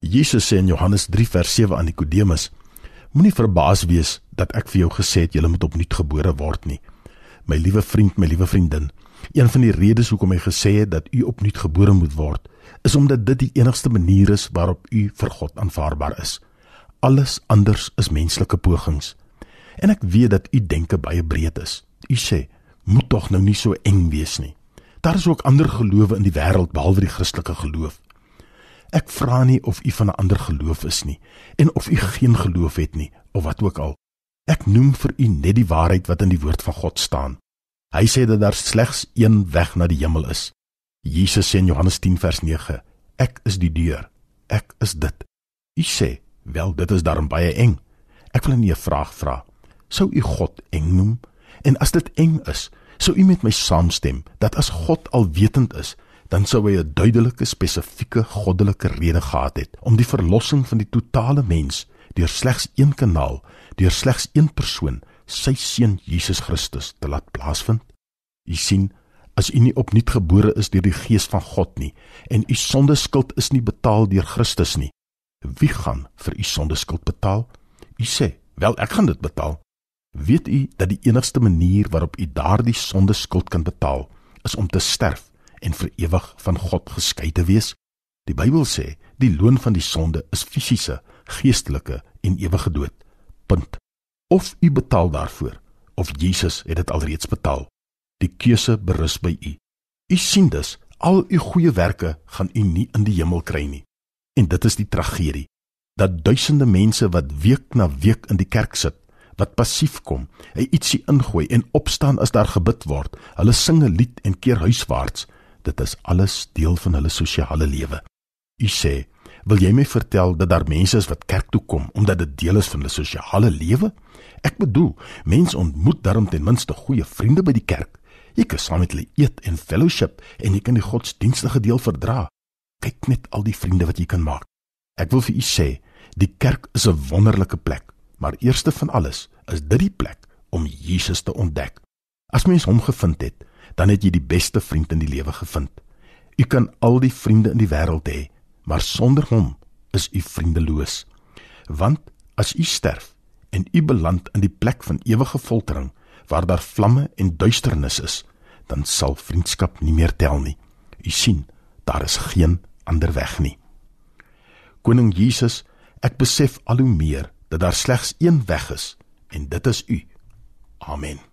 Jesus sê in Johannes 3 vers 7 aan Nikodemus: Moenie verbaas wees dat ek vir jou gesê het jy moet opnuut gebore word nie. My liewe vriend, my liewe vriendin, een van die redes hoekom hy gesê het dat u opnuut gebore moet word, is omdat dit die enigste manier is waarop u vir God aanvaarbaar is. Alles anders is menslike pogings. En ek weet dat u denke baie breed is. U sê, moet tog nou nie so eng wees nie. Daar is ook ander gelowe in die wêreld behalwe die Christelike geloof. Ek vra nie of u van 'n ander geloof is nie en of u geen geloof het nie of wat ook al. Ek noem vir u net die waarheid wat in die woord van God staan. Hy sê dat daar slegs een weg na die hemel is. Jesus sê in Johannes 10 vers 9: Ek is die deur. Ek is dit. U sê, wel dit is daarom baie eng. Ek wil net 'n vraag vra. Sou u God eng noem? En as dit eng is, sou u met my saamstem dat as God alwetend is, dan sou hy 'n duidelike spesifieke goddelike rede gehad het om die verlossing van die totale mens deur slegs een kanaal, deur slegs een persoon, sy seun Jesus Christus te laat plaasvind. U sien, as u nie opnuut gebore is deur die gees van God nie en u sondeskuld is nie betaal deur Christus nie, wie gaan vir u sondeskuld betaal? U sê, "Wel, ek gaan dit betaal." Weet u dat die enigste manier waarop u daardie sondeskuld kan betaal, is om te sterf en vir ewig van God geskei te wees? Die Bybel sê die loon van die sonde is fisiese, geestelike en ewige dood. Punt. Of u betaal daarvoor of Jesus het dit alreeds betaal. Die keuse berus by u. U sien dus, al u goeie werke gaan u nie in die hemel kry nie. En dit is die tragedie dat duisende mense wat week na week in die kerk sit, wat passief kom, hy ietsie ingooi en opstaan as daar gebid word, hulle sing 'n lied en keer huiswaarts, dit is alles deel van hulle sosiale lewe. U sê, wil jy my vertel dat daar mense is wat kerk toe kom omdat dit deel is van hulle sosiale lewe? Ek bedoel, mense ontmoet daarom ten minste goeie vriende by die kerk. Jy kan saam met hulle eet en fellowship en jy kan die godsdienstige deel verdra. Kyk net al die vriende wat jy kan maak. Ek wil vir u sê, die kerk is 'n wonderlike plek, maar eerste van alles is dit die plek om Jesus te ontdek. As mens hom gevind het, dan het jy die beste vriend in die lewe gevind. U kan al die vriende in die wêreld hê, maar sonder hom is u vriendeloos. Want as u sterf en u beland in die plek van ewige foltering waar daar vlamme en duisternis is, dan sal vriendskap nie meer tel nie. U sien, daar is geen ander weg nie. Koning Jesus, ek besef al hoe meer dat daar slegs een weg is en dit is u. Amen.